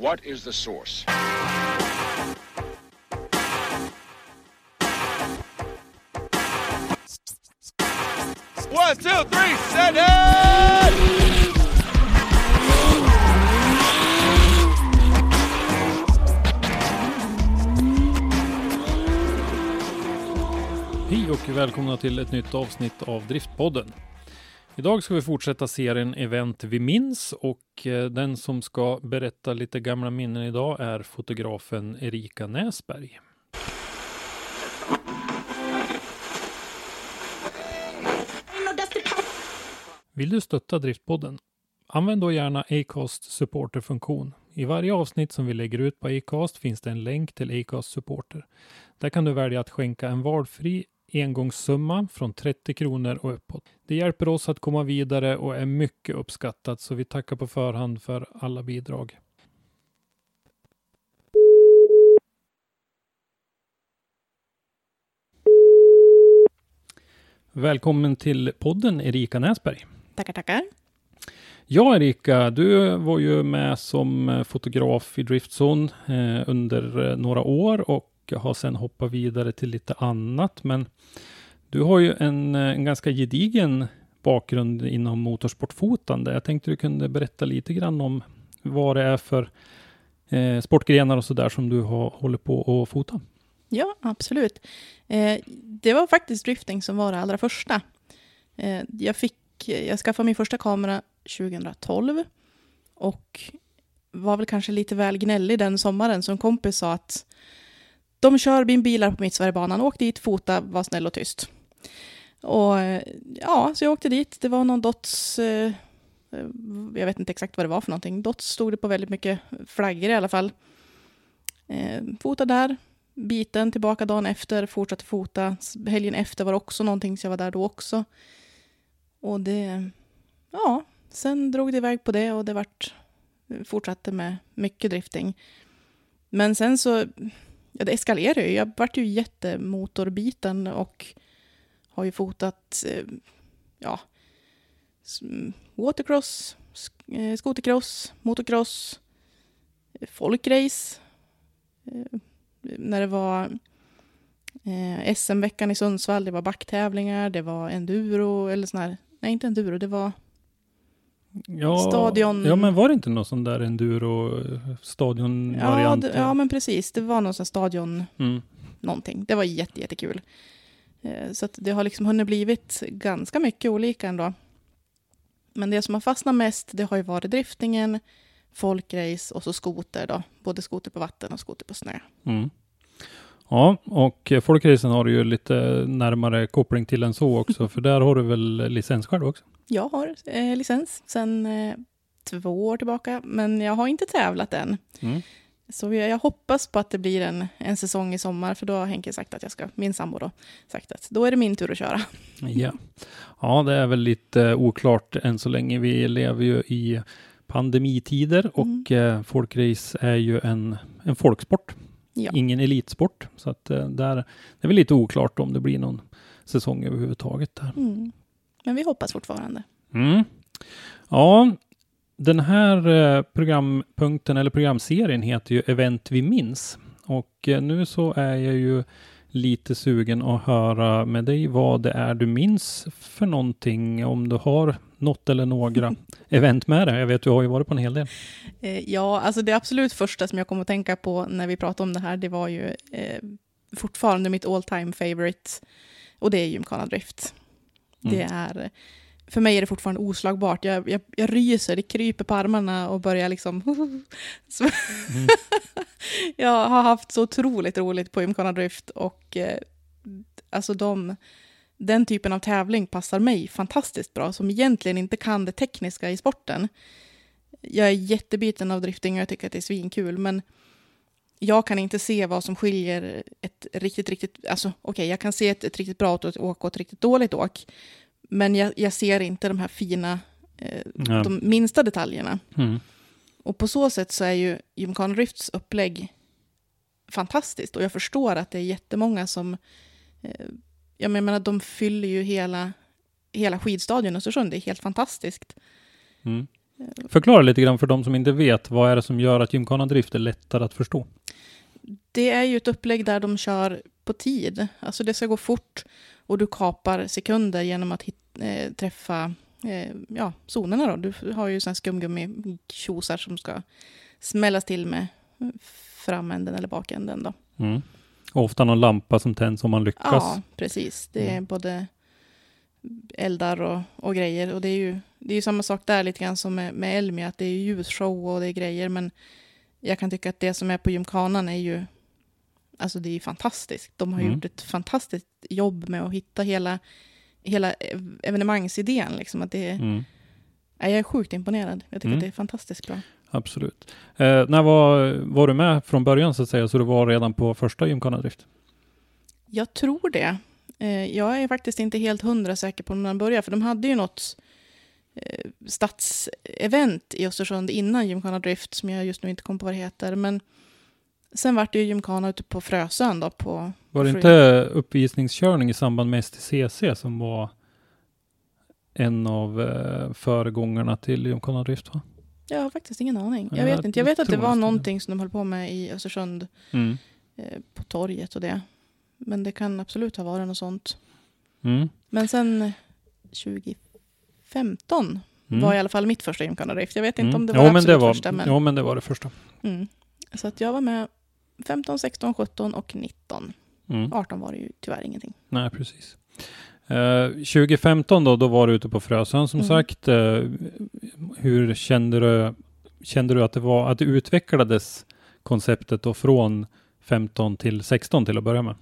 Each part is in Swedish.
What is the source? One, two, three, send it! Hej och välkomna till ett nytt avsnitt av Driftpodden. Idag ska vi fortsätta serien Event vi minns och eh, den som ska berätta lite gamla minnen idag är fotografen Erika Näsberg. Vill du stötta Driftpodden? Använd då gärna Acast supporterfunktion. I varje avsnitt som vi lägger ut på Acast finns det en länk till Acast supporter. Där kan du välja att skänka en valfri engångssumma från 30 kronor och uppåt. Det hjälper oss att komma vidare och är mycket uppskattat så vi tackar på förhand för alla bidrag. Välkommen till podden Erika Näsberg. Tackar, tackar. Ja, Erika, du var ju med som fotograf i Driftzone eh, under eh, några år och har sedan hoppat vidare till lite annat. Men du har ju en, eh, en ganska gedigen bakgrund inom motorsportfotande. Jag tänkte du kunde berätta lite grann om vad det är för eh, sportgrenar och så där som du har, håller på att fota. Ja, absolut. Eh, det var faktiskt drifting som var det allra första. Eh, jag, fick, jag skaffade min första kamera 2012 och var väl kanske lite väl gnällig den sommaren. Så en kompis sa att de kör min bilar på Mittsverigebanan, åk dit, fota, var snäll och tyst. Och ja, så jag åkte dit. Det var någon Dots, eh, jag vet inte exakt vad det var för någonting. Dots stod det på väldigt mycket flaggor i alla fall. Eh, fota där, biten tillbaka dagen efter, fortsatte fota. Helgen efter var också någonting, så jag var där då också. Och det, ja, sen drog det iväg på det och det vart, eh, fortsatte med mycket drifting. Men sen så, ja, det eskalerade ju. Jag vart ju jättemotorbiten och har ju fotat, eh, ja, watercross, eh, skotercross, motocross, eh, folkrace. När det var SM-veckan i Sundsvall, det var backtävlingar, det var enduro, eller sån här, nej inte enduro, det var Ja, Stadion- Ja, men var det inte någon sån där enduro Ja, stadionvariant? det, ja, men precis. Det var någon sån stadion, mm. någonting. Det var jätte, jättekul. Eh, Så att det har liksom hunnit blivit ganska mycket olika ändå. Men det som har fastnat mest, det har ju varit driftingen, folkrace och så skoter då. Både skoter på vatten och skoter på snö. Mm. Ja, och eh, folkracen har du ju lite närmare koppling till än så också, för där har du väl licens själv också? Jag har eh, licens sedan eh, två år tillbaka, men jag har inte tävlat än. Mm. Så jag, jag hoppas på att det blir en, en säsong i sommar, för då har Henke sagt att jag ska, min sambo då, sagt att då är det min tur att köra. Ja. ja, det är väl lite oklart än så länge. Vi lever ju i pandemitider och eh, folkrace är ju en, en folksport, Ja. ingen elitsport. Så att eh, där, det är väl lite oklart om det blir någon säsong överhuvudtaget där. Mm. Men vi hoppas fortfarande. Mm. Ja, den här eh, programpunkten eller programserien heter ju Event vi minns. Och eh, nu så är jag ju lite sugen att höra med dig vad det är du minns för någonting, om du har något eller några event med dig. Jag vet, du har ju varit på en hel del. Eh, ja, alltså det absolut första som jag kom att tänka på när vi pratade om det här, det var ju eh, fortfarande mitt all time favorite. Och det är Gymkhana Drift. Det Mm. är för mig är det fortfarande oslagbart. Jag, jag, jag ryser, det kryper på armarna och börjar liksom... Mm. jag har haft så otroligt roligt på Gymkhana Drift och eh, alltså de, den typen av tävling passar mig fantastiskt bra, som egentligen inte kan det tekniska i sporten. Jag är jättebiten av drifting och jag tycker att det är svinkul, men jag kan inte se vad som skiljer ett riktigt, riktigt... Alltså okej, jag kan se ett, ett riktigt bra åk och ett riktigt dåligt åk, men jag, jag ser inte de här fina, eh, Ja. de minsta detaljerna. Mm. Och på så sätt så är ju Gymkhana Drifts upplägg fantastiskt. Och jag förstår att det är jättemånga som... Eh, jag menar, de fyller ju hela, hela skidstadion Östersund. Det är helt fantastiskt. Mm. Förklara lite grann för de som inte vet, vad är det som gör att gymkhana drift är lättare att förstå? Det är ju ett upplägg där de kör på tid. Alltså det ska gå fort och du kapar sekunder genom att hit, eh, träffa eh, ja, zonerna. Då. Du har ju sån skumgummi-tjosar som ska smällas till med framänden eller bakänden. Då. Mm. Ofta någon lampa som tänds om man lyckas. Ja, precis. Det är Mm. både eldar och, och grejer. Och det är ju det är ju samma sak där lite grann som med, med Elmia, att det är ju ljusshow och det är grejer. Men jag kan tycka att det som är på gymkanan är ju, alltså det är ju fantastiskt. De har Mm. gjort ett fantastiskt jobb med att hitta hela, hela ev- evenemangsidén. Liksom, att det Mm. Jag är sjukt imponerad. Jag tycker Mm. att det är fantastiskt bra. Absolut. Eh, när var, var du med från början så att säga, så du var redan på första gymkhana drift? Jag tror det. Eh, Jag är faktiskt inte helt hundra säker på när de började, för de hade ju något eh, stadsevent i Östersund innan Gymkhana Drift, som jag just nu inte kommer på vad det heter. Men sen vart det ju Gymkhana ute på Frösön då, på... Var det inte uppvisningskörning i samband med STCC som var en av eh, föregångarna till gymkhana drift? Va? Jag har faktiskt ingen aning. Ja, Jag vet jag inte. Jag vet att det var nästan det. någonting som de höll på med i Östersund, Mm. eh, på torget och det. Men det kan absolut ha varit något sånt. Mm. Men sen 2015 Mm. var i alla fall mitt första Gymkhana Drift. Jag vet inte Mm. om det Jo, var men absolut det var, första, men... Jo, men det var det första. Mm. Så att jag var med 15, 16, 17 och 19. Mm. 18 var det ju tyvärr ingenting. Nej, precis. Eh, 2015 då, då var du ute på Frösön som Mm. sagt. Eh, hur kände du, kände du att det var, att det utvecklades konceptet då från 15 till 16 till att börja med?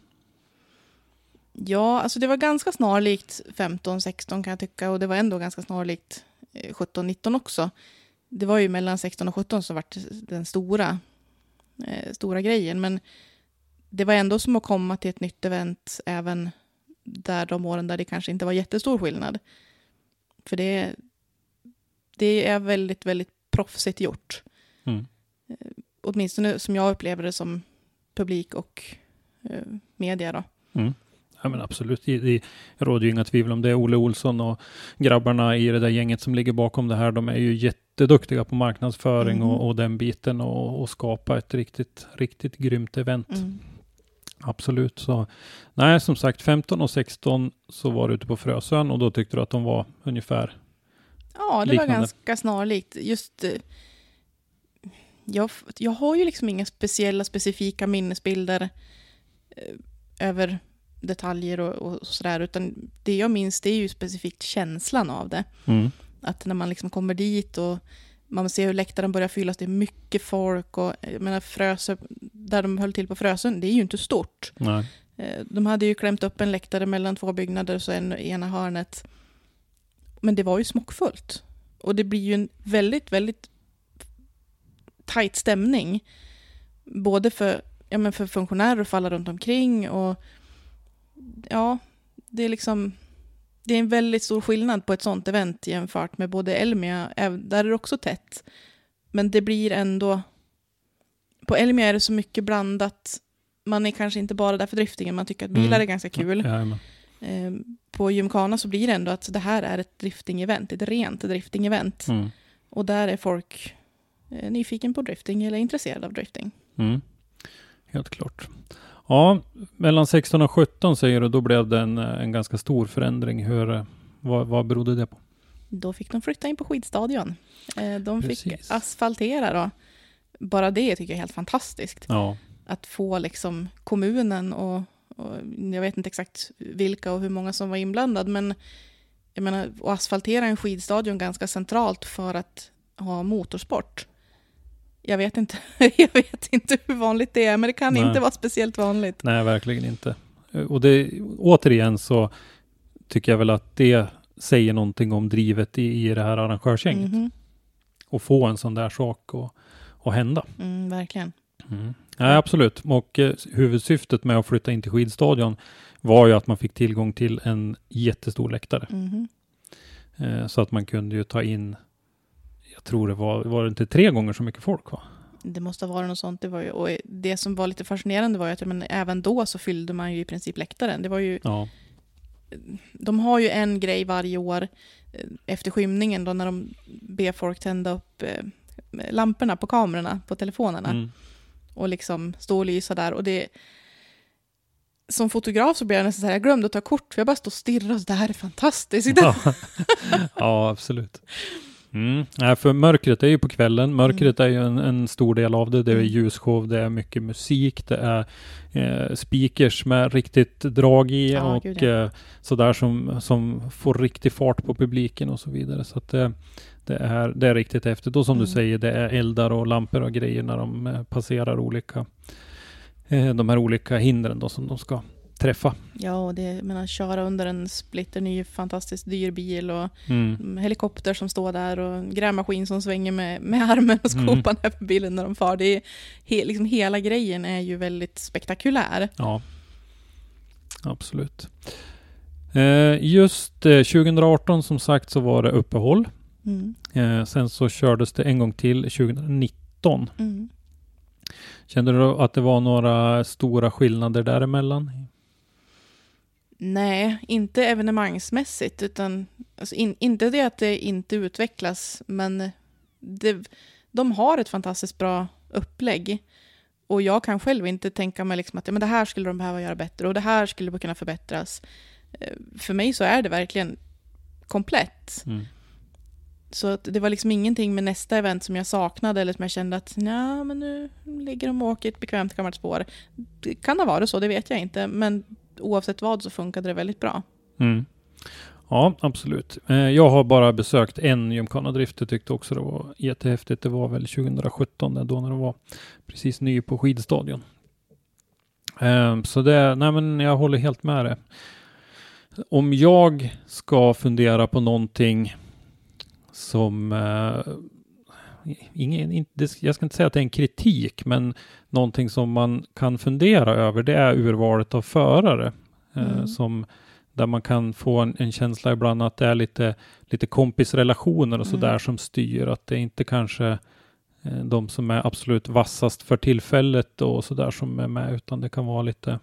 Ja, alltså det var ganska snarlikt 15, 16 kan jag tycka. Och det var ändå ganska snarlikt eh, 17, 19 också. Det var ju mellan 16 och 17 som vart den stora, eh, stora grejen. Men det var ändå som att komma till ett nytt event även där de åren där det kanske inte var jättestor skillnad. För det, det är väldigt, väldigt proffsigt gjort. Mm. åtminstone som jag upplever det som publik och eh, media då. Ja, men absolut. Det, det råder ju inga tvivel om det. Olle Olsson och grabbarna i det där gänget som ligger bakom det här, de är ju jätteduktiga på marknadsföring Mm. och, och den biten och, och skapa ett riktigt, riktigt grymt event. Mm. Absolut. Så, nej, som sagt, 15 och 16 så var du ute på Frösön och då tyckte du att de var ungefär Ja, det Liknande. var ganska snarlikt. Just, eh, jag, jag har ju liksom inga speciella, specifika minnesbilder eh, över detaljer och, och sådär, utan det jag minns det är ju specifikt känslan av det. mm. Att när man liksom kommer dit och man ser hur läktaren börjar fyllas, det är mycket folk och jag menar Frösö, där de höll till på Frösön, det är ju inte stort. Nej. Eh, De hade ju klämt upp en läktare mellan två byggnader, så en i ena hörnet. Men det var ju smockfullt. Och det blir ju en väldigt, väldigt tajt stämning. Både för, ja, men för funktionärer och för alla runt omkring. Och ja, det är liksom... Det är en väldigt stor skillnad på ett sånt event jämfört med både Elmia, där är det också tätt. Men det blir ändå... På Elmia är det så mycket blandat man är kanske inte bara där för driftingen, man tycker att bilar Mm. är ganska kul. Jajamän. Eh, på Gymkhana så blir det ändå att det här är ett drifting-event, ett rent drifting-event. Mm. Och där är folk eh, nyfiken på drifting eller intresserade av drifting. Mm. Helt klart. Ja, mellan 16 och 17 säger du, då blev det en, en ganska stor förändring. Hur, vad, vad berodde det på? Då fick de flytta in på skidstadion. Eh, de fick Precis. asfaltera då. Bara det tycker jag är helt fantastiskt. Ja, Att få liksom kommunen och, och jag vet inte exakt vilka och hur många som var inblandad, men jag menar, att asfaltera en skidstadion ganska centralt för att ha motorsport. Jag vet inte, jag vet inte hur vanligt det är, men det kan Nej. inte vara speciellt vanligt. Nej, verkligen inte. Och det, återigen så tycker jag väl att det säger någonting om drivet i, i det här arrangörsgänget. Mhm. Och få en sån där sak att, hända. Mm, verkligen. Mm. Nej, absolut. Och eh, huvudsyftet med att flytta in till skidstadion var ju att man fick tillgång till en jättestor läktare. Mhm. Eh, så att man kunde ju ta in, jag tror det var, var det inte tre gånger så mycket folk va? Det måste ha varit något sånt. Det, var ju, och det som var lite fascinerande var ju att men, även då så fyllde man ju i princip läktaren. Det var ju, Ja. de har ju en grej varje år eh, efter skymningen då när de ber folk tända upp eh, lamporna på kamerorna på telefonerna Mm. och liksom stå och lysa där. Och det, som fotograf så blev jag nästan så här, jag glömde att ta kort för jag bara stod och så, det här är fantastiskt. Ja. ja, absolut. Mm. Nej, för mörkret är ju på kvällen. Mörkret är ju en, en stor del av det. Det är Mm. ljusshow, det är mycket musik, det är eh, speakers med riktigt drag i Ja, och gud, ja. eh, sådär som, som får riktig fart på publiken och så vidare. Så att det, det, är, det är riktigt häftigt. Och som Mm. du säger, det är eldar och lampor och grejer när de eh, passerar olika eh, de här olika hindren då som de ska träffa. Ja, och det, menar, köra under en splitterny fantastiskt dyr bil och Mm. mm, helikopter som står där och grävmaskin som svänger med, med armen och Mm. skopan över bilen när de far. Det är, he, liksom, hela grejen är ju väldigt spektakulär. Ja, absolut. Eh, just eh, 2018 som sagt så var det uppehåll. Mm. Eh, sen så kördes det en gång till 2019. Mm. Kände du att det var några stora skillnader däremellan? Nej, inte evenemangsmässigt, utan alltså in, inte det att det inte utvecklas, men det, de har ett fantastiskt bra upplägg. Och jag kan själv inte tänka mig liksom att ja, men det här skulle de behöva göra bättre och det här skulle kunna förbättras. Eh, För mig så är det verkligen komplett. Mm. Så att det var liksom ingenting med nästa event som jag saknade eller som jag kände att ja, men nu ligger de och åker ett bekvämt gammalt spår. Det kan ha varit så, det vet jag inte, men oavsett vad så funkade det väldigt bra. Mm. Ja, absolut. Eh, jag har bara besökt en gymkanadrift, Jag tyckte också det var jättehäftigt. Det var väl 2017 då när det var precis ny på skidstadion. Eh, så det, nej men jag håller helt med det. Om jag ska fundera på någonting som eh, ingen, inte, det- jag ska inte säga att det är en kritik, men någonting som man kan fundera över, det är urvalet av förare. Eh, Mm. som, där man kan få en, en känsla ibland att det är lite, lite kompisrelationer och Mm. sådär som styr. Att det inte kanske eh, de som är absolut vassast för tillfället och sådär som är med, utan det kan vara lite,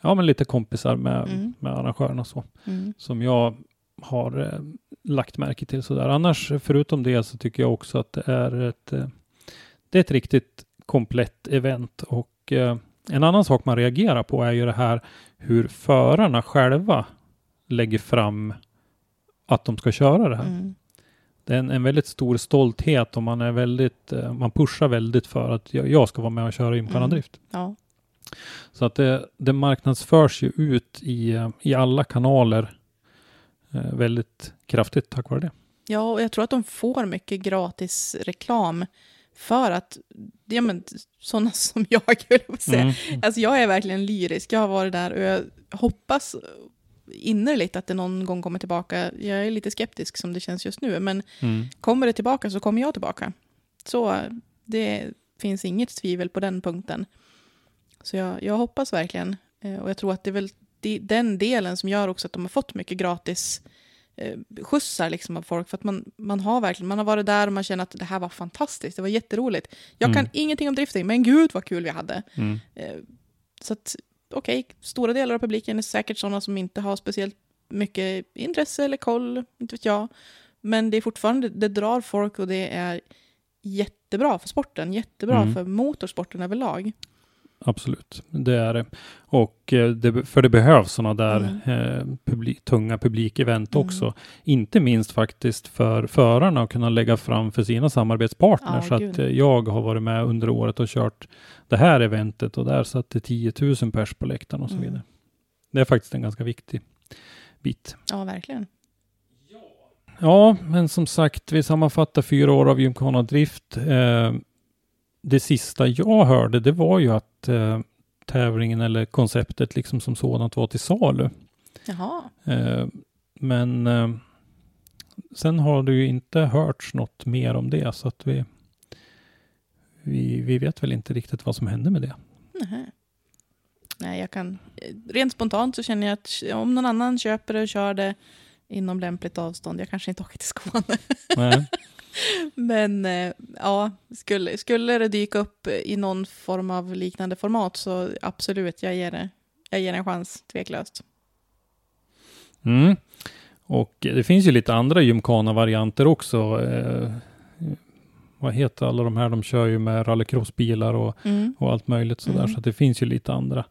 ja men lite kompisar med, Mm. med arrangörerna och så Mm. som jag har eh, lagt märke till sådär. Annars, förutom det, så tycker jag också att det är ett, eh, det är ett riktigt komplett event och eh, en annan sak man reagerar på är ju det här hur förarna själva lägger fram att de ska köra det här. Mm. Det är en, en väldigt stor stolthet och man är väldigt, man pushar väldigt för att jag, jag ska vara med och köra gymkhanadrift. Ja. Så att det, det marknadsförs ju ut i, i alla kanaler väldigt kraftigt tack vare det. ja, och jag tror att de får mycket gratis reklam för att, ja men sådana som jag, jag säga. Mm. Alltså jag är verkligen lyrisk, jag har varit där och jag hoppas innerligt att det någon gång kommer tillbaka. Jag är lite skeptisk som det känns just nu, men Mm. kommer det tillbaka så kommer jag tillbaka. Så det finns inget tvivel på den punkten. Så jag, jag hoppas verkligen, eh, och jag tror att det är väl de- den delen som gör också att de har fått mycket gratis eh, skjutsar liksom av folk. För att man, man har verkligen, man har varit där och man känner att det här var fantastiskt, det var jätteroligt. Jag Mm. kan ingenting om drifting, men gud vad kul vi hade. Mm. Eh, Så att, okej, stora delar av publiken är säkert sådana som inte har speciellt mycket intresse eller koll, inte vet jag. Men det är fortfarande, det drar folk och det är jättebra för sporten, jättebra Mm. för motorsporten överlag. Absolut, det är det. Och eh, det, för det behövs sådana där Mm. eh, publi- tunga publikevent Mm. också. Inte minst faktiskt för förarna att kunna lägga fram för sina samarbetspartners. Ja, så gud. att eh, jag har varit med under året och kört det här eventet och där satt det 10 000 pers på läktaren och så Mm. vidare. Det är faktiskt en ganska viktig bit. Ja, verkligen. Ja, men som sagt, vi sammanfattar fyra år av Gymkhana-drift. Eh, det sista jag hörde, det var ju att eh, tävlingen eller konceptet liksom som sådant var till salu. Jaha. Eh, men eh, sen har det ju inte hörts något mer om det, så att vi, vi, vi vet väl inte riktigt vad som hände med det. Nähä. Nej, jag kan... Rent spontant så känner jag att om någon annan köper det och kör det inom lämpligt avstånd, jag kanske inte åker till Skåne. Nej. Men eh, ja, skulle, skulle det dyka upp i någon form av liknande format så absolut, jag ger det, jag ger en chans, tveklöst. Mm. Och det finns ju lite andra gymkana-varianter också. Eh, vad heter alla de här? De kör ju med rallycrossbilar och, Mm. och allt möjligt sådär. Mm. Så det finns ju lite andra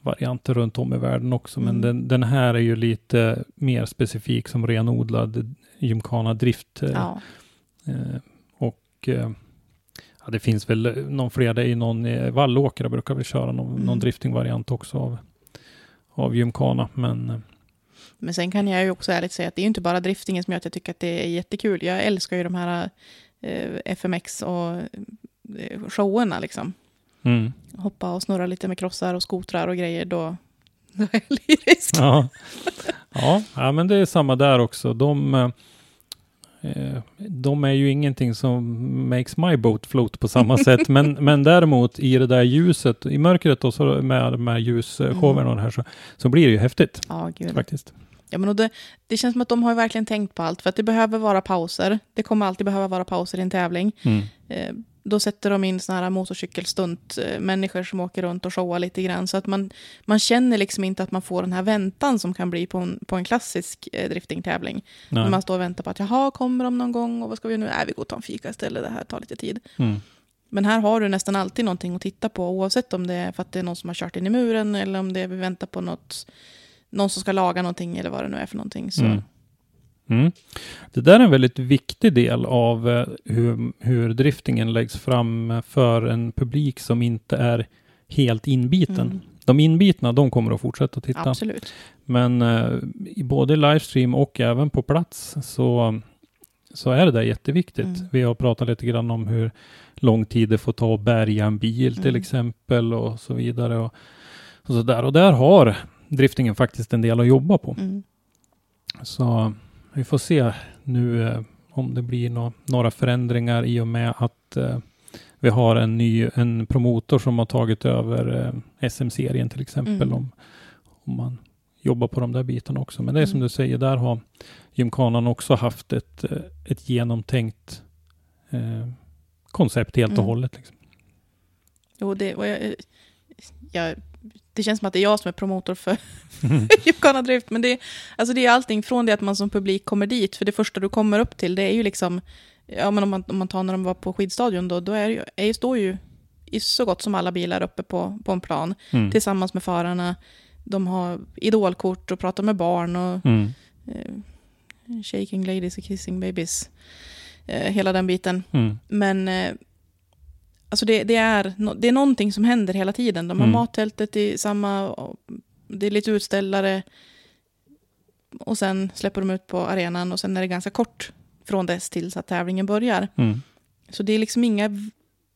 varianter runt om i världen också. Men Mm. den, den här är ju lite mer specifik som renodlad gymkana-drift. eh, Ja. Eh, och eh, ja, det finns väl någon fler, det är någon i Vallåkra brukar väl köra någon, Mm. någon driftingvariant också av, av gymkana. Men eh, Men sen kan jag ju också ärligt säga att det är inte bara driftingen som gör att jag tycker att det är jättekul. Jag älskar ju de här eh, FMX och eh, showerna liksom. mm, Hoppa och snurra lite med krossar och skotrar och grejer, då, då är jag lyrisk. ja. ja, men det är samma där också. De, eh, eh, de är ju ingenting som makes my boat float på samma sätt. Men, men däremot i det där ljuset, i mörkret och så med de här ljusshowerna och det här så, så blir det ju häftigt Ja, gud. faktiskt. Ja, men och det, det känns som att de har verkligen tänkt på allt, för att det behöver vara pauser. Det kommer alltid behöva vara pauser i en tävling. Mm. Då sätter de in såna här motorcykelstunt, eh, människor som åker runt och showar lite grann, så att man, man känner liksom inte att man får den här väntan som kan bli på en, på en klassisk eh, driftingtävling. När man står och väntar på att jaha, kommer de någon gång och vad ska vi göra nu? Nej, vi går och tar en fika istället, det här tar lite tid. Mm. Men här har du nästan alltid någonting att titta på, oavsett om det är för att det är någon som har kört in i muren eller om det är vi väntar på något, någon som ska laga någonting eller vad det nu är för någonting. Så. Mm. Mm. Det där är en väldigt viktig del av eh, hur, hur driftingen läggs fram för en publik som inte är helt inbiten. Mm, De inbitna, de kommer att fortsätta titta. absolut. Men eh, i både livestream och även på plats så, så är det där jätteviktigt. Mm. Vi har pratat lite grann om hur lång tid det får ta att bärga en bil till Mm. exempel och så vidare. Och, och, så där. och där har driftingen faktiskt en del att jobba på. Mm. Så vi får se nu eh, om det blir nå- några förändringar i och med att eh, vi har en ny en promotor som har tagit över eh, SM-serien till exempel. Mm. Om, om man jobbar på de där bitarna också. Men det är som Mm. du säger, där har Gymkanan också haft ett, ett genomtänkt eh, koncept helt och Mm. hållet. Liksom. Jo, det, och jag, jag, det känns som att det är jag som är promotor för Mm. Gymkhana Drift, men det, alltså det är allting från det att man som publik kommer dit, för det första du kommer upp till, det är ju liksom, ja men om man, om man tar när de var på skidstadion då, då är ju, är, står ju i så gott som alla bilar uppe på, på en plan, Mm. tillsammans med förarna. De har idolkort och pratar med barn och Mm. eh, shaking ladies och kissing babies. Eh, hela den biten. Mm. Men eh, alltså det, det, är, det är någonting som händer hela tiden. De har Mm. mattältet i samma... Det är lite utställare. Och sen släpper de ut på arenan och sen är det ganska kort från dess tills att tävlingen börjar. Mm. Så det är liksom inga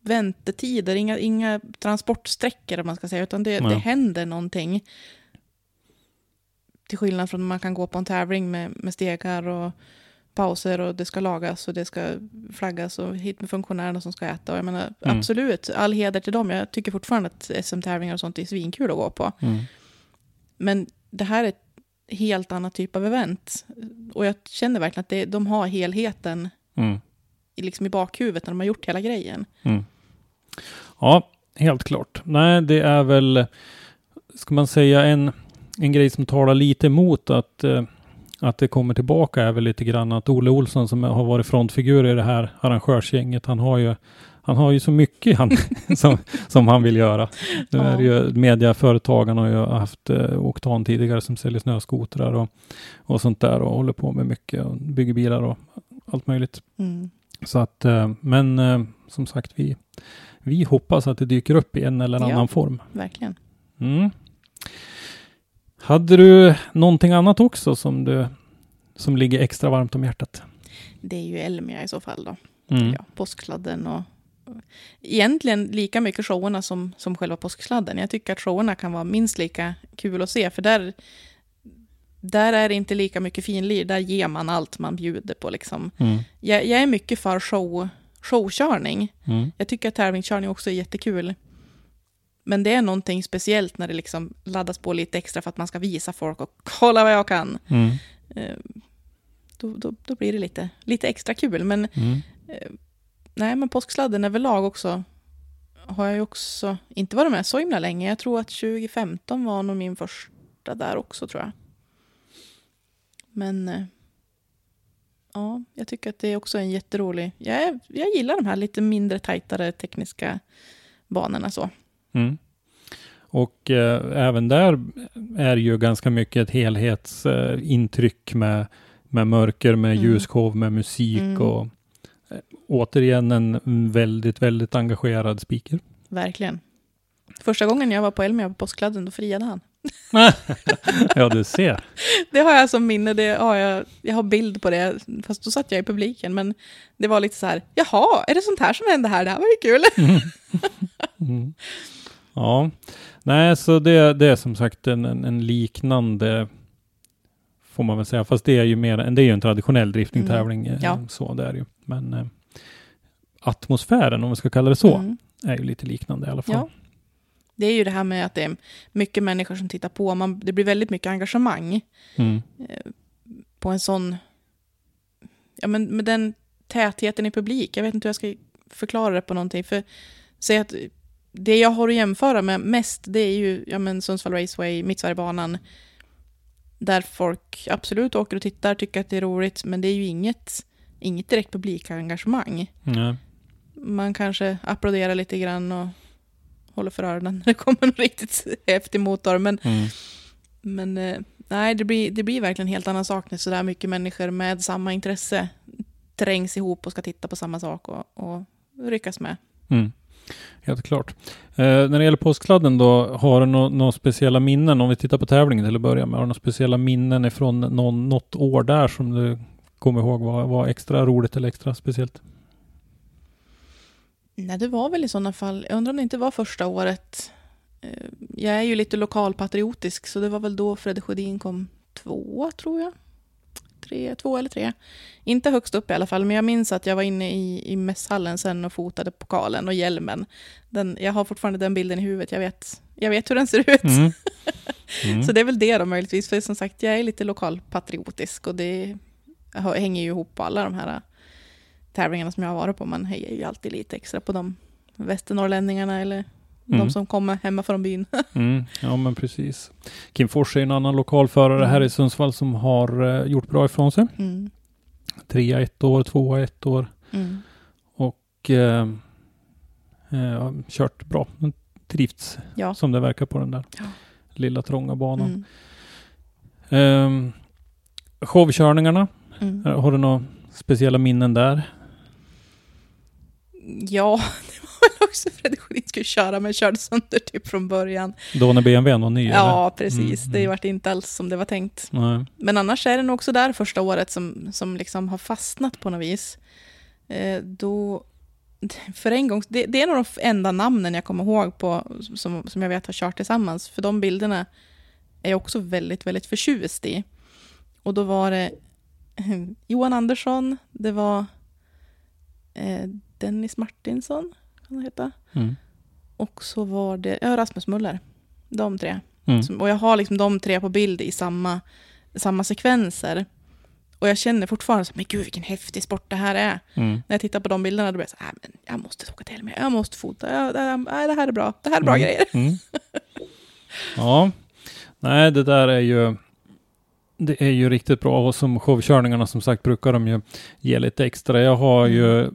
väntetider, inga, inga transportsträckor om man ska säga, utan det, Nej. det händer någonting. Till skillnad från när man kan gå på en tävling med, med stegar och pauser och det ska lagas och det ska flaggas och hit med funktionärerna som ska äta. Och jag menar, Mm. absolut, all heder till dem. Jag tycker fortfarande att SM-tävlingar och sånt är svinkul att gå på. Mm. Men det här är ett helt annat typ av event. Och jag känner verkligen att det, de har helheten Mm. liksom i bakhuvudet när de har gjort hela grejen. Mm. Ja, helt klart. Nej, det är väl, ska man säga, en, en grej som talar lite emot att, eh, att det kommer tillbaka är väl lite grann att Olle Olsson som har varit frontfigur i det här arrangörsgänget, han har ju han har ju så mycket han, som, som han vill göra. Nu Ja. är det ju mediaföretagen har ju haft eh, Oktan tidigare som säljer snöskotrar och, och sånt där och håller på med mycket och bygger bilar och allt möjligt. Mm. Så att, eh, men eh, som sagt, vi, vi hoppas att det dyker upp i en eller Ja. annan form. Verkligen. Mm. Hade du någonting annat också som, du, som ligger extra varmt om hjärtat? det är ju Elmia i så fall då. Mm. Ja, påskkladden och egentligen lika mycket showerna som, som själva påskkladden. Jag tycker att showerna kan vara minst lika kul att se, för där, där är det inte lika mycket finlir. Där ger man allt man bjuder på. Liksom. Mm. Jag, jag är mycket för show, showkörning. Mm. Jag tycker att tävlingskörning också är jättekul. Men det är någonting speciellt när det liksom laddas på lite extra för att man ska visa folk och kolla vad jag kan. Mm. Eh, Då, då, då blir det lite, lite extra kul. Men Mm. nej, men påsksladden överlag också har jag ju också inte varit med så himla länge. Jag tror att 2015 var nog min första där också tror jag. Men eh, ja, jag tycker att det är också en jätterolig... Jag, jag gillar de här lite mindre tajtare tekniska banorna så. Mm. Och eh, även där är ju ganska mycket ett helhetsintryck med, med mörker, med Mm. ljusshow, med musik Mm. och eh, återigen en väldigt, väldigt engagerad speaker. Verkligen. Första gången jag var på Elmia på påskkladden, då friade han. ja, du ser. Det har jag som minne, det har jag, jag har bild på det, fast då satt jag i publiken. Men det var lite så här, jaha, är det sånt här som händer här? Det här var ju kul. Mm. Ja, nej, så det, det är som sagt en, en, liknande får man väl säga, fast det är ju mer, det är ju en traditionell driftingtävling. eh, Ja. Så det är ju. Men eh, atmosfären, om vi ska kalla det så, Mm. är ju lite liknande i alla fall. Ja. Det är ju det här med att det är mycket människor som tittar på. Man, det blir väldigt mycket engagemang Mm. på en sån... Ja, men med den tätheten i publik. Jag vet inte hur jag ska förklara det på någonting. För säg att det jag har att jämföra med mest, det är ju ja, men Sundsvall Raceway, Mittsverigebanan. Där folk absolut åker och tittar, tycker att det är roligt. Men det är ju inget, inget direkt publikengagemang. Nej. Man kanske applåderar lite grann och håller för öronen när det kommer en riktigt häftig motor. Men, Mm. men eh, nej, det blir, det blir verkligen en helt annan sak när sådär mycket människor med samma intresse trängs ihop och ska titta på samma sak och, och ryckas med. Mm. Helt klart. Eh, när det gäller påskladden då, har du några några speciella minnen, om vi tittar på tävlingen till att börja med, har du några speciella minnen ifrån någon, något år där som du kommer ihåg var, var extra roligt eller extra speciellt? Nej, det var väl i sådana fall, jag undrar om det inte var första året. Eh, jag är ju lite lokalpatriotisk, så det var väl då Fredde Sjödin kom tvåa, tror jag. Tre, två eller tre. Inte högst upp i alla fall, men jag minns att jag var inne i, i mässhallen sen och fotade pokalen och hjälmen. Den, jag har fortfarande den bilden i huvudet, jag vet, jag vet hur den ser ut. Mm. Mm. Så det är väl det då möjligtvis, för som sagt, jag är lite lokalpatriotisk och det hänger ju ihop på alla de här tävlingarna som jag har varit på. Man hejar ju alltid lite extra på de västernorrlänningarna eller Mm. de som kommer hemma från byn. Mm, ja, men precis. Kim Fors är en annan lokalförare här Mm. i Sundsvall som har eh, gjort bra ifrån sig. Mm. Trea ett år, tvåa ett år Mm. och eh, har kört bra. Trivts Ja. som det verkar på den där Ja. lilla trånga banan. Mm. Um, showkörningarna, Mm. har du några speciella minnen där? Ja, väl också Fredrik Sjödin skulle köra, men körde sönder typ från början. Då när BMW var ny? eller? Ja, precis. Mm, Det mm. vart inte alls som det var tänkt. Nej. Men annars är det nog också där första året som, som liksom har fastnat på något vis. Eh, då, för en gång, det, det är nog de enda namnen jag kommer ihåg på som, som jag vet har kört tillsammans. För de bilderna är jag också väldigt, väldigt förtjust i. Och då var det Johan Andersson, det var eh, Dennis Martinsson, kan han heta. Mm. Och så var det ja, Rasmus Muller. De tre. Mm. Som, och jag har liksom de tre på bild i samma, samma sekvenser. Och jag känner fortfarande så men gud vilken häftig sport det här är. Mm. När jag tittar på de bilderna då blir jag så här, men jag måste åka till mig, jag måste fota, ja, det, här, nej, det här är bra, det här är bra Mm. grejer. Mm. Ja, nej det där är ju det är ju riktigt bra och som showkörningarna som sagt brukar de ju ge lite extra. Jag har ju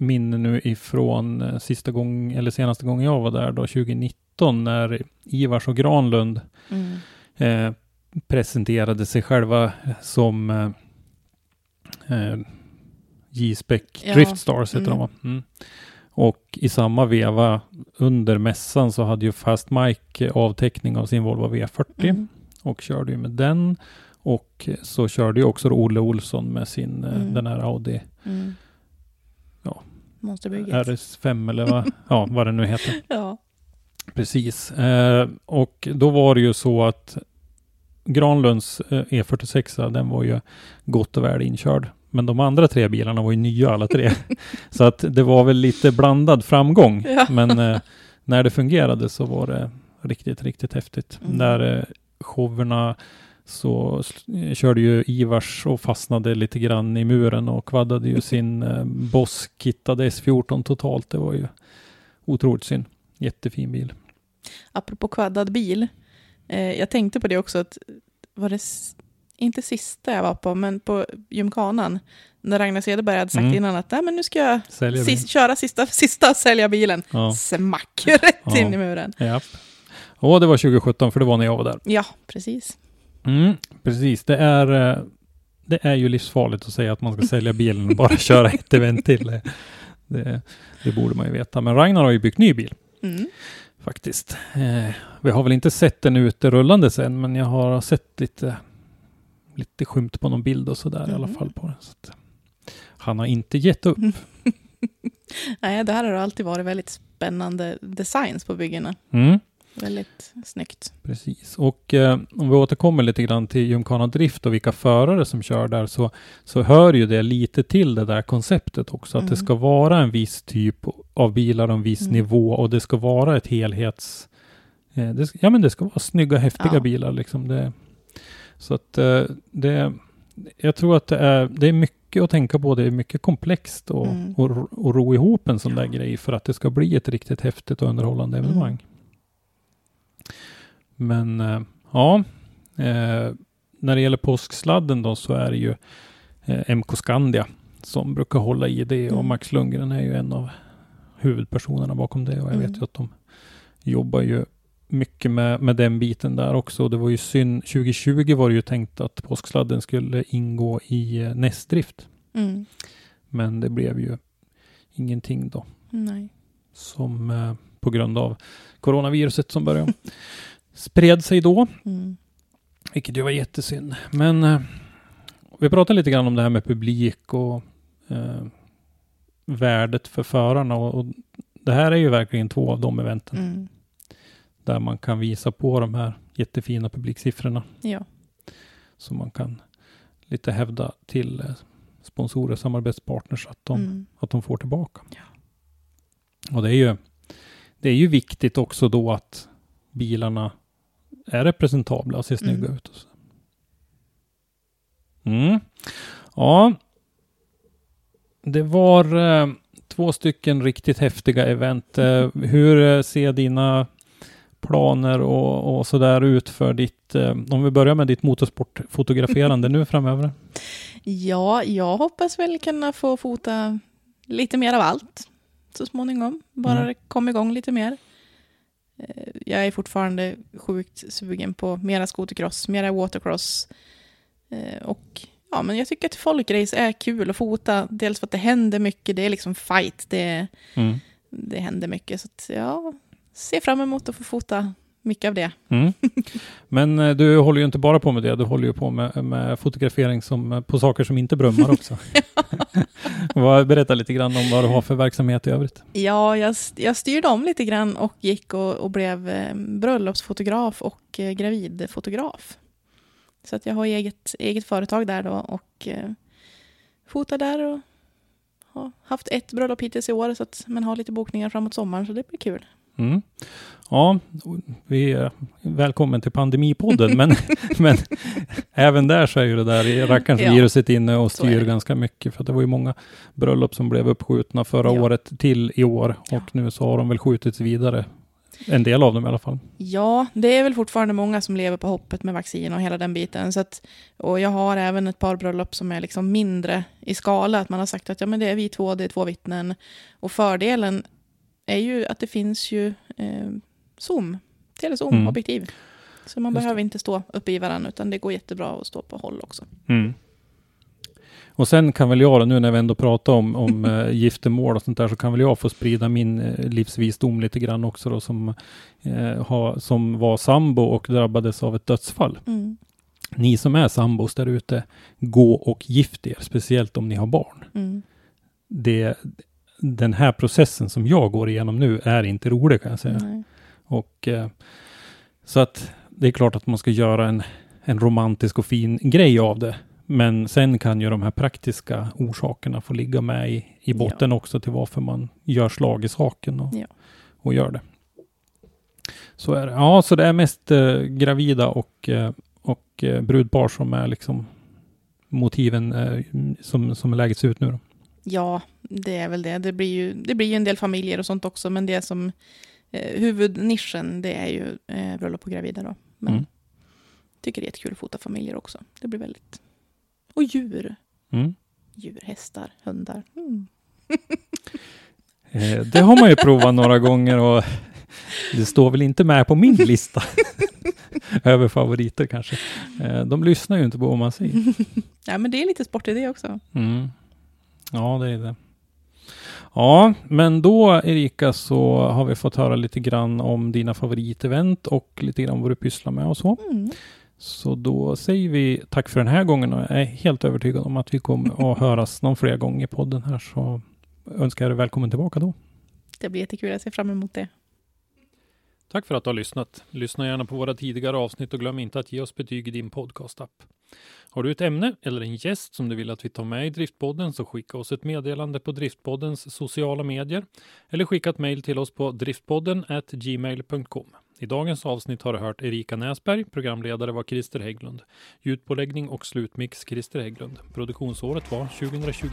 minne nu ifrån eh, sista gång eller senaste gången jag var där då 2019 när Ivars och Granlund Mm. eh, presenterade sig själva som eh, eh, J-Spec Ja, Drift Stars heter mm. de va? Mm. Och i samma veva under mässan så hade ju Fast Mike avteckning av sin Volvo V40 Mm. och körde ju med den. Och så körde ju också Olle Olsson med sin, eh, Mm. den här Audi Mm. Monsterbygget. RS5 eller vad, ja, vad det nu heter. Ja. Precis. Eh, och då var det ju så att Granlunds eh, E46, den var ju gott och väl inkörd. Men de andra tre bilarna var ju nya alla tre. så att det var väl lite blandad framgång. Ja. Men eh, när det fungerade så var det riktigt, riktigt häftigt. Mm. Där eh, showerna så körde ju Ivars och fastnade lite grann i muren och kvaddade ju sin eh, Boss kittade S14 totalt. Det var ju otroligt synd. Jättefin bil. Apropå kvaddad bil. Eh, jag tänkte på det också att var det inte sista jag var på, men på gymkanan. När Ragnar Cederberg hade sagt Mm. innan att Nej, men nu ska jag sist, köra sista, sista sälja bilen. Ja. Smack, rätt Ja. in i muren. Japp. Och det var 2017, för det var när jag var där. Ja, precis. Mm, precis, det är, eh, det är ju livsfarligt att säga att man ska sälja bilen och bara köra ett event till. Det, det, det borde man ju veta. Men Ragnar har ju byggt ny bil Mm. faktiskt. Eh, vi har väl inte sett den ute rullande sen, men jag har sett lite, lite skymt på någon bild och sådär i alla Mhm. fall på den. Så att, han har inte gett upp. Nej, det här har alltid varit väldigt spännande designs på byggena. Mm. Väldigt snyggt. Precis, och eh, om vi återkommer lite grann till Gymkhana Drift och vilka förare som kör där så, så hör ju det lite till det där konceptet också. Att Mm. det ska vara en viss typ av bilar och en viss Mm. nivå och det ska vara ett helhets... Eh, det, ja men det ska vara snygga, häftiga Ja. bilar liksom. Det, så att eh, det... Jag tror att det är, det är mycket att tänka på. Det är mycket komplext och, Mm. och, ro- och ro ihop en sån där grej för att det ska bli ett riktigt häftigt och underhållande Mm. evenemang. Men eh, ja, eh, när det gäller påsksladden då så är det ju eh, MK Scandia som brukar hålla i det och Mm. Max Lundgren är ju en av huvudpersonerna bakom det och jag vet Mm. ju att de jobbar ju mycket med, med den biten där också. Det var ju synd, 2020 var det ju tänkt att påsksladden skulle ingå i Nästdrift. Mm. Men det blev ju ingenting då Nej. som eh, på grund av coronaviruset som började spred sig då. Mm. Vilket ju var jättesynd. Men eh, vi pratade lite grann om det här med publik och eh, värdet för förarna. Och, och det här är ju verkligen två av de eventen Mm. där man kan visa på de här jättefina publiksiffrorna. Ja. Som man kan lite hävda till eh, sponsorer, samarbetspartners att de, Mm. att de får tillbaka. Och det är ju det är ju viktigt också då att bilarna är representabla och ser snygga Mm. ut. Och så. Mm. Ja, det var eh, två stycken riktigt häftiga event. Eh, hur eh, ser dina planer och, och sådär ut för ditt, eh, om vi börjar med ditt motorsportfotograferande nu framöver? Ja, jag hoppas väl kunna få fota lite mer av allt så småningom. Bara Mm. det kommer igång lite mer. Eh, Jag är fortfarande sjukt sugen på mera skotercross, mera watercross. Eh, Och ja, men jag tycker att folkrace är kul att fota. Dels för att det händer mycket, det är liksom fight, det, Mm. det händer mycket. Så att jag ser fram emot att få fota mycket av det. Mm. Men eh, du håller ju inte bara på med det, du håller ju på med, med fotografering som, på saker som inte brummar också. Berätta lite grann om vad du har för verksamhet i övrigt. Ja, jag, jag styrde om lite grann och gick och, och blev eh, bröllopsfotograf och eh, gravidfotograf. Så att jag har eget, eget företag där då och eh, fotar där och har haft ett bröllop hittills i år så att man har lite bokningar framåt sommaren så det blir kul. Mm. Ja, vi är välkommen till pandemipodden, men, men även där så är ju det där rackarns Ja, viruset inne och styr ganska mycket, för det var ju många bröllop som blev uppskjutna förra Ja. året till i år, Ja. och nu så har de väl skjutits vidare. En del av dem i alla fall. Ja, det är väl fortfarande många som lever på hoppet med vaccin och hela den biten. Så att, och jag har även ett par bröllop som är liksom mindre i skala. Att man har sagt att ja, men det är vi två, det är två vittnen. Och fördelen är ju att det finns ju eh, Zoom, telezoom-objektiv. Så man Just det. behöver inte stå uppe i varandra, utan det går jättebra att stå på håll också. Mm. Och sen kan väl jag, nu när vi ändå pratar om, om eh, giftermål och sånt där, så kan väl jag få sprida min eh, livsvisdom lite grann också då, som, eh, har, som var sambo och drabbades av ett dödsfall. Mm. ni som är sambos där ute, gå och gift er, speciellt om ni har barn. Mm. Det, den här processen som jag går igenom nu är inte rolig kan jag säga. Nej. Och, eh, så att det är klart att man ska göra en, en romantisk och fin grej av det. Men sen kan ju de här praktiska orsakerna få ligga med i, i botten också till varför man gör slag i saken och, Ja. och gör det. Så är det. Ja, så det är mest eh, gravida och, eh, och eh, brudpar som är liksom motiven eh, som, som läget ser ut nu. Då. Ja, det är väl det. Det blir ju, det blir ju en del familjer och sånt också, men det som eh, huvudnischen, det är ju eh, bröllop och gravida då. Men Mm. tycker det är jättekul att fota familjer också. Det blir väldigt... Och djur. Mm. Djur, hästar, hundar. Mm. Eh, det har man ju provat några gånger och det står väl inte med på min lista över favoriter kanske. Eh, de lyssnar ju inte på vad man säger. Ja, men det är lite sport i det också. Mm. Ja, det är det. Ja, men då Erika så har vi fått höra lite grann om dina favoritevent och lite grann vad du pysslar med och så. Mm. Så då säger vi tack för den här gången och jag är helt övertygad om att vi kommer att höras någon fler gång i podden här så önskar jag dig välkommen tillbaka då. Det blir jättekul, jag ser fram emot det. Tack för att du har lyssnat. Lyssna gärna på våra tidigare avsnitt och glöm inte att ge oss betyg i din podcastapp. Har du ett ämne eller en gäst som du vill att vi tar med i Driftpodden så skicka oss ett meddelande på Driftpoddens sociala medier eller skicka ett mejl till oss på driftpodden gmail.com. I dagens avsnitt har du hört Erika Näsberg, programledare var Christer Hägglund. Ljudpåläggning och slutmix Christer Hägglund. Produktionsåret var 2021.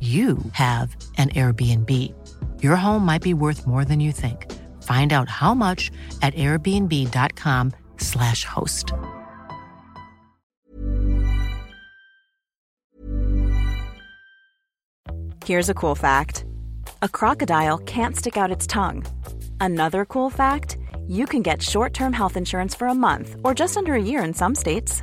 you have an Airbnb. Your home might be worth more than you think. Find out how much at airbnb.com/slash host. Here's a cool fact a crocodile can't stick out its tongue. Another cool fact you can get short term health insurance for a month or just under a year in some states.